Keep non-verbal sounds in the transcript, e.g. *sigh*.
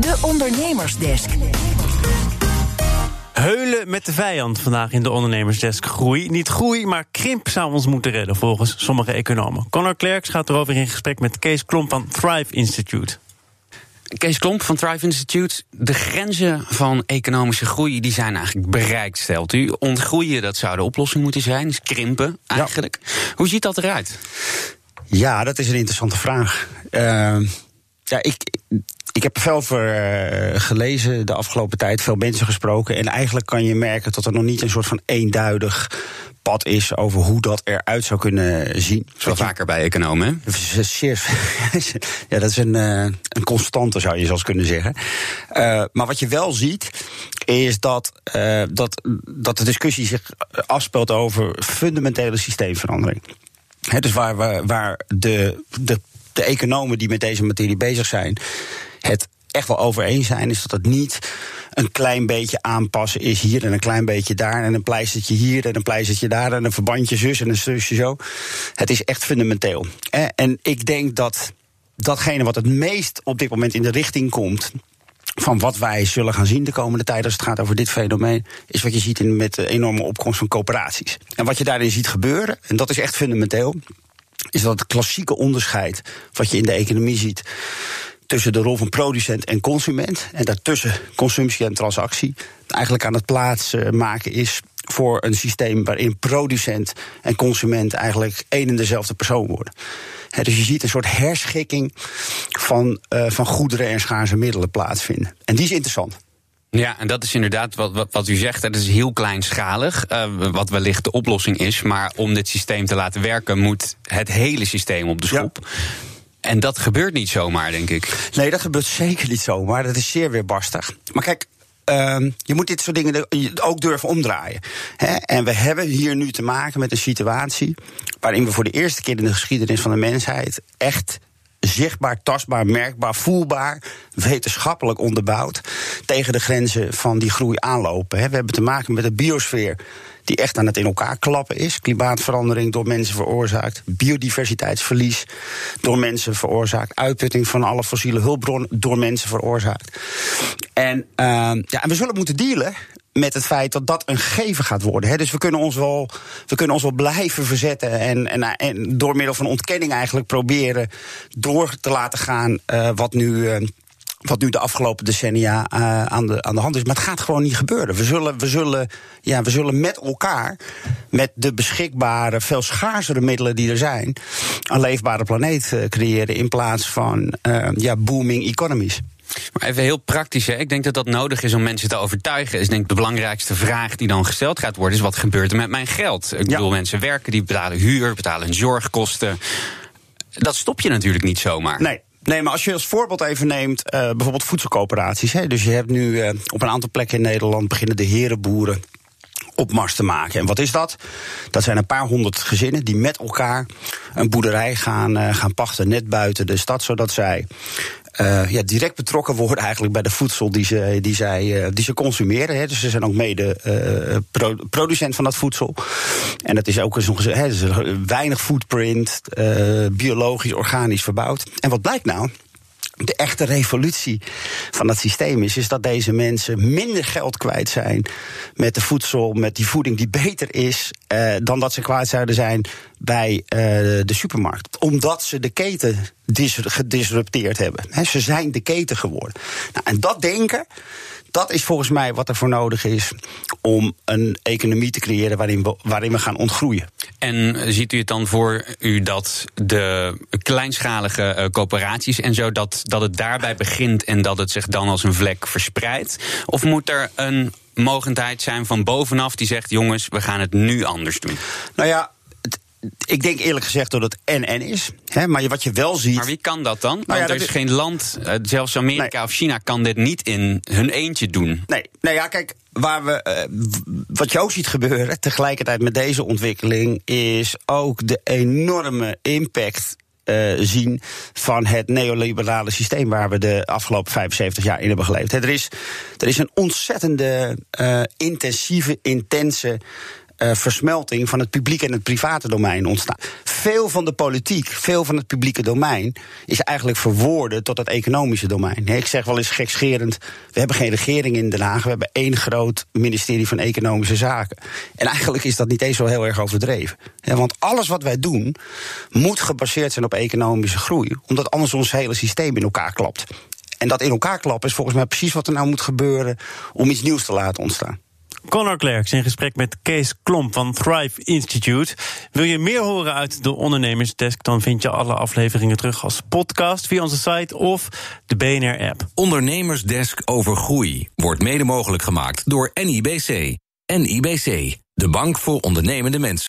De Ondernemersdesk. Heulen met de vijand vandaag in de ondernemersdesk. Groei, niet groei, maar krimp zou ons moeten redden, volgens sommige economen. Connor Klerks gaat erover in gesprek met Kees Klomp van Thrive Institute. Kees Klomp van Thrive Institute. De grenzen van economische groei die zijn eigenlijk bereikt, stelt u. Ontgroeien, dat zou de oplossing moeten zijn. Dus krimpen eigenlijk. Hoe ziet dat eruit? Ja, dat is een interessante vraag. Uh, ja, ik, ik heb er veel uh, gelezen de afgelopen tijd, veel mensen gesproken. En eigenlijk kan je merken dat er nog niet een soort van eenduidig pad is over hoe dat eruit zou kunnen zien. Zo vaker bij economen. *laughs* ja, dat is een, uh, een constante, zou je zelfs kunnen zeggen. Uh, maar wat je wel ziet, is dat, dat, dat de discussie zich afspeelt over fundamentele systeemverandering. He, dus waar, waar, waar de, de, de economen die met deze materie bezig zijn, het echt wel over eens zijn, is dat het niet een klein beetje aanpassen is hier en een klein beetje daar en een pleistertje hier en een pleistertje daar en een verbandje zus en een zusje zo. Het is echt fundamenteel. En ik denk dat datgene wat het meest op dit moment in de richting komt van wat wij zullen gaan zien de komende tijd als het gaat over dit fenomeen, is wat je ziet met de enorme opkomst van coöperaties. En wat je daarin ziet gebeuren, en dat is echt fundamenteel, is dat het klassieke onderscheid wat je in de economie ziet tussen de rol van producent en consument. En daartussen consumptie en transactie. Eigenlijk aan het plaatsen maken is voor een systeem waarin producent en consument eigenlijk één en dezelfde persoon worden. dus je ziet een soort herschikking van, uh, van goederen en schaarse middelen plaatsvinden. En die is interessant. Ja, en dat is inderdaad wat, wat, wat u zegt. Dat is heel kleinschalig, uh, wat wellicht de oplossing is. Maar om dit systeem te laten werken, moet het hele systeem op de schop. Ja. En dat gebeurt niet zomaar, denk ik. Nee, dat gebeurt zeker niet zomaar. Dat is zeer weerbarstig. Maar kijk, Um, je moet dit soort dingen ook durven omdraaien. En we hebben hier nu te maken met een situatie waarin we voor de eerste keer in de geschiedenis van de mensheid echt zichtbaar, tastbaar, merkbaar, voelbaar, wetenschappelijk onderbouwd tegen de grenzen van die groei aanlopen. We hebben te maken met een biosfeer die echt aan het in elkaar klappen is. Klimaatverandering door mensen veroorzaakt, biodiversiteitsverlies door mensen veroorzaakt, uitputting van alle fossiele hulpbronnen door mensen veroorzaakt. En, uh, ja, en we zullen moeten dealen met het feit dat dat een gegeven gaat worden. Hè. Dus we kunnen ons wel, we kunnen ons wel blijven verzetten en, en, door middel van ontkenning eigenlijk proberen door te laten gaan uh, wat nu. Uh, wat nu de afgelopen decennia uh, aan, de, aan de hand is. Maar het gaat gewoon niet gebeuren. We zullen, we zullen, ja, we zullen met elkaar, met de beschikbare, veel schaarsere middelen die er zijn, een leefbare planeet creëren in plaats van ja, booming economies. Maar even heel praktisch, hè. ik denk dat dat nodig is om mensen te overtuigen. Is denk ik de belangrijkste vraag die dan gesteld gaat worden: is wat gebeurt er met mijn geld? Ik ja. bedoel, mensen werken, die betalen huur, betalen hun zorgkosten. Dat stop je natuurlijk niet zomaar. Nee, Nee, maar als je als voorbeeld even neemt, uh, bijvoorbeeld voedselcoöperaties. Hè, dus je hebt nu uh, op een aantal plekken in Nederland beginnen de herenboeren opmars te maken. En wat is dat? Dat zijn een paar honderd gezinnen die met elkaar een boerderij gaan, uh, gaan pachten, net buiten de stad, zodat zij uh, ja, direct betrokken worden eigenlijk bij de voedsel die ze, die zij, uh, die ze consumeren. Hè. Dus ze zijn ook mede pro producent van dat voedsel. En dat is ook eens nog dus weinig footprint, biologisch, organisch verbouwd. En wat blijkt nou? De echte revolutie van dat systeem is, is dat deze mensen minder geld kwijt zijn met de voedsel, met die voeding die beter is, uh, dan dat ze kwijt zouden zijn bij uh, de supermarkt. Omdat ze de keten gedisrupteerd hebben. He, ze zijn de keten geworden. Nou, en dat denken, dat is volgens mij wat er voor nodig is om een economie te creëren waarin we, waarin we gaan ontgroeien. En ziet u het dan voor u dat de kleinschalige uh, coöperaties en zo, dat, dat het daarbij begint en dat het zich dan als een vlek verspreidt? Of moet er een mogendheid zijn van bovenaf die zegt: jongens, we gaan het nu anders doen? Nou ja, ik denk eerlijk gezegd dat het en-en is. Hè, maar wat je wel ziet. Maar wie kan dat dan? Nou Want er is geen land, eh, zelfs Amerika nee. of China, kan dit niet in hun eentje doen. Nee, nou ja, kijk, waar we, uh, wat je ook ziet gebeuren tegelijkertijd met deze ontwikkeling, is ook de enorme impact uh, zien van het neoliberale systeem waar we de afgelopen 75 jaar in hebben geleefd. er, is, er is een ontzettende uh, intensieve, intense uh, versmelting van het publieke en het private domein ontstaan. Veel van de politiek, veel van het publieke domein is eigenlijk verwoorden tot het economische domein. ik zeg wel eens gekscherend: we hebben geen regering in Den Haag, we hebben één groot ministerie van Economische Zaken. En eigenlijk is dat niet eens zo heel erg overdreven. want alles wat wij doen moet gebaseerd zijn op economische groei, omdat anders ons hele systeem in elkaar klapt. En dat in elkaar klappen is volgens mij precies wat er nou moet gebeuren om iets nieuws te laten ontstaan. Connor Klerks in gesprek met Kees Klomp van Thrive Institute. Wil je meer horen uit de Ondernemersdesk? Dan vind je alle afleveringen terug als podcast via onze site of de BNR-app. Ondernemersdesk over groei wordt mede mogelijk gemaakt door NIBC. NIBC, de bank voor ondernemende mensen.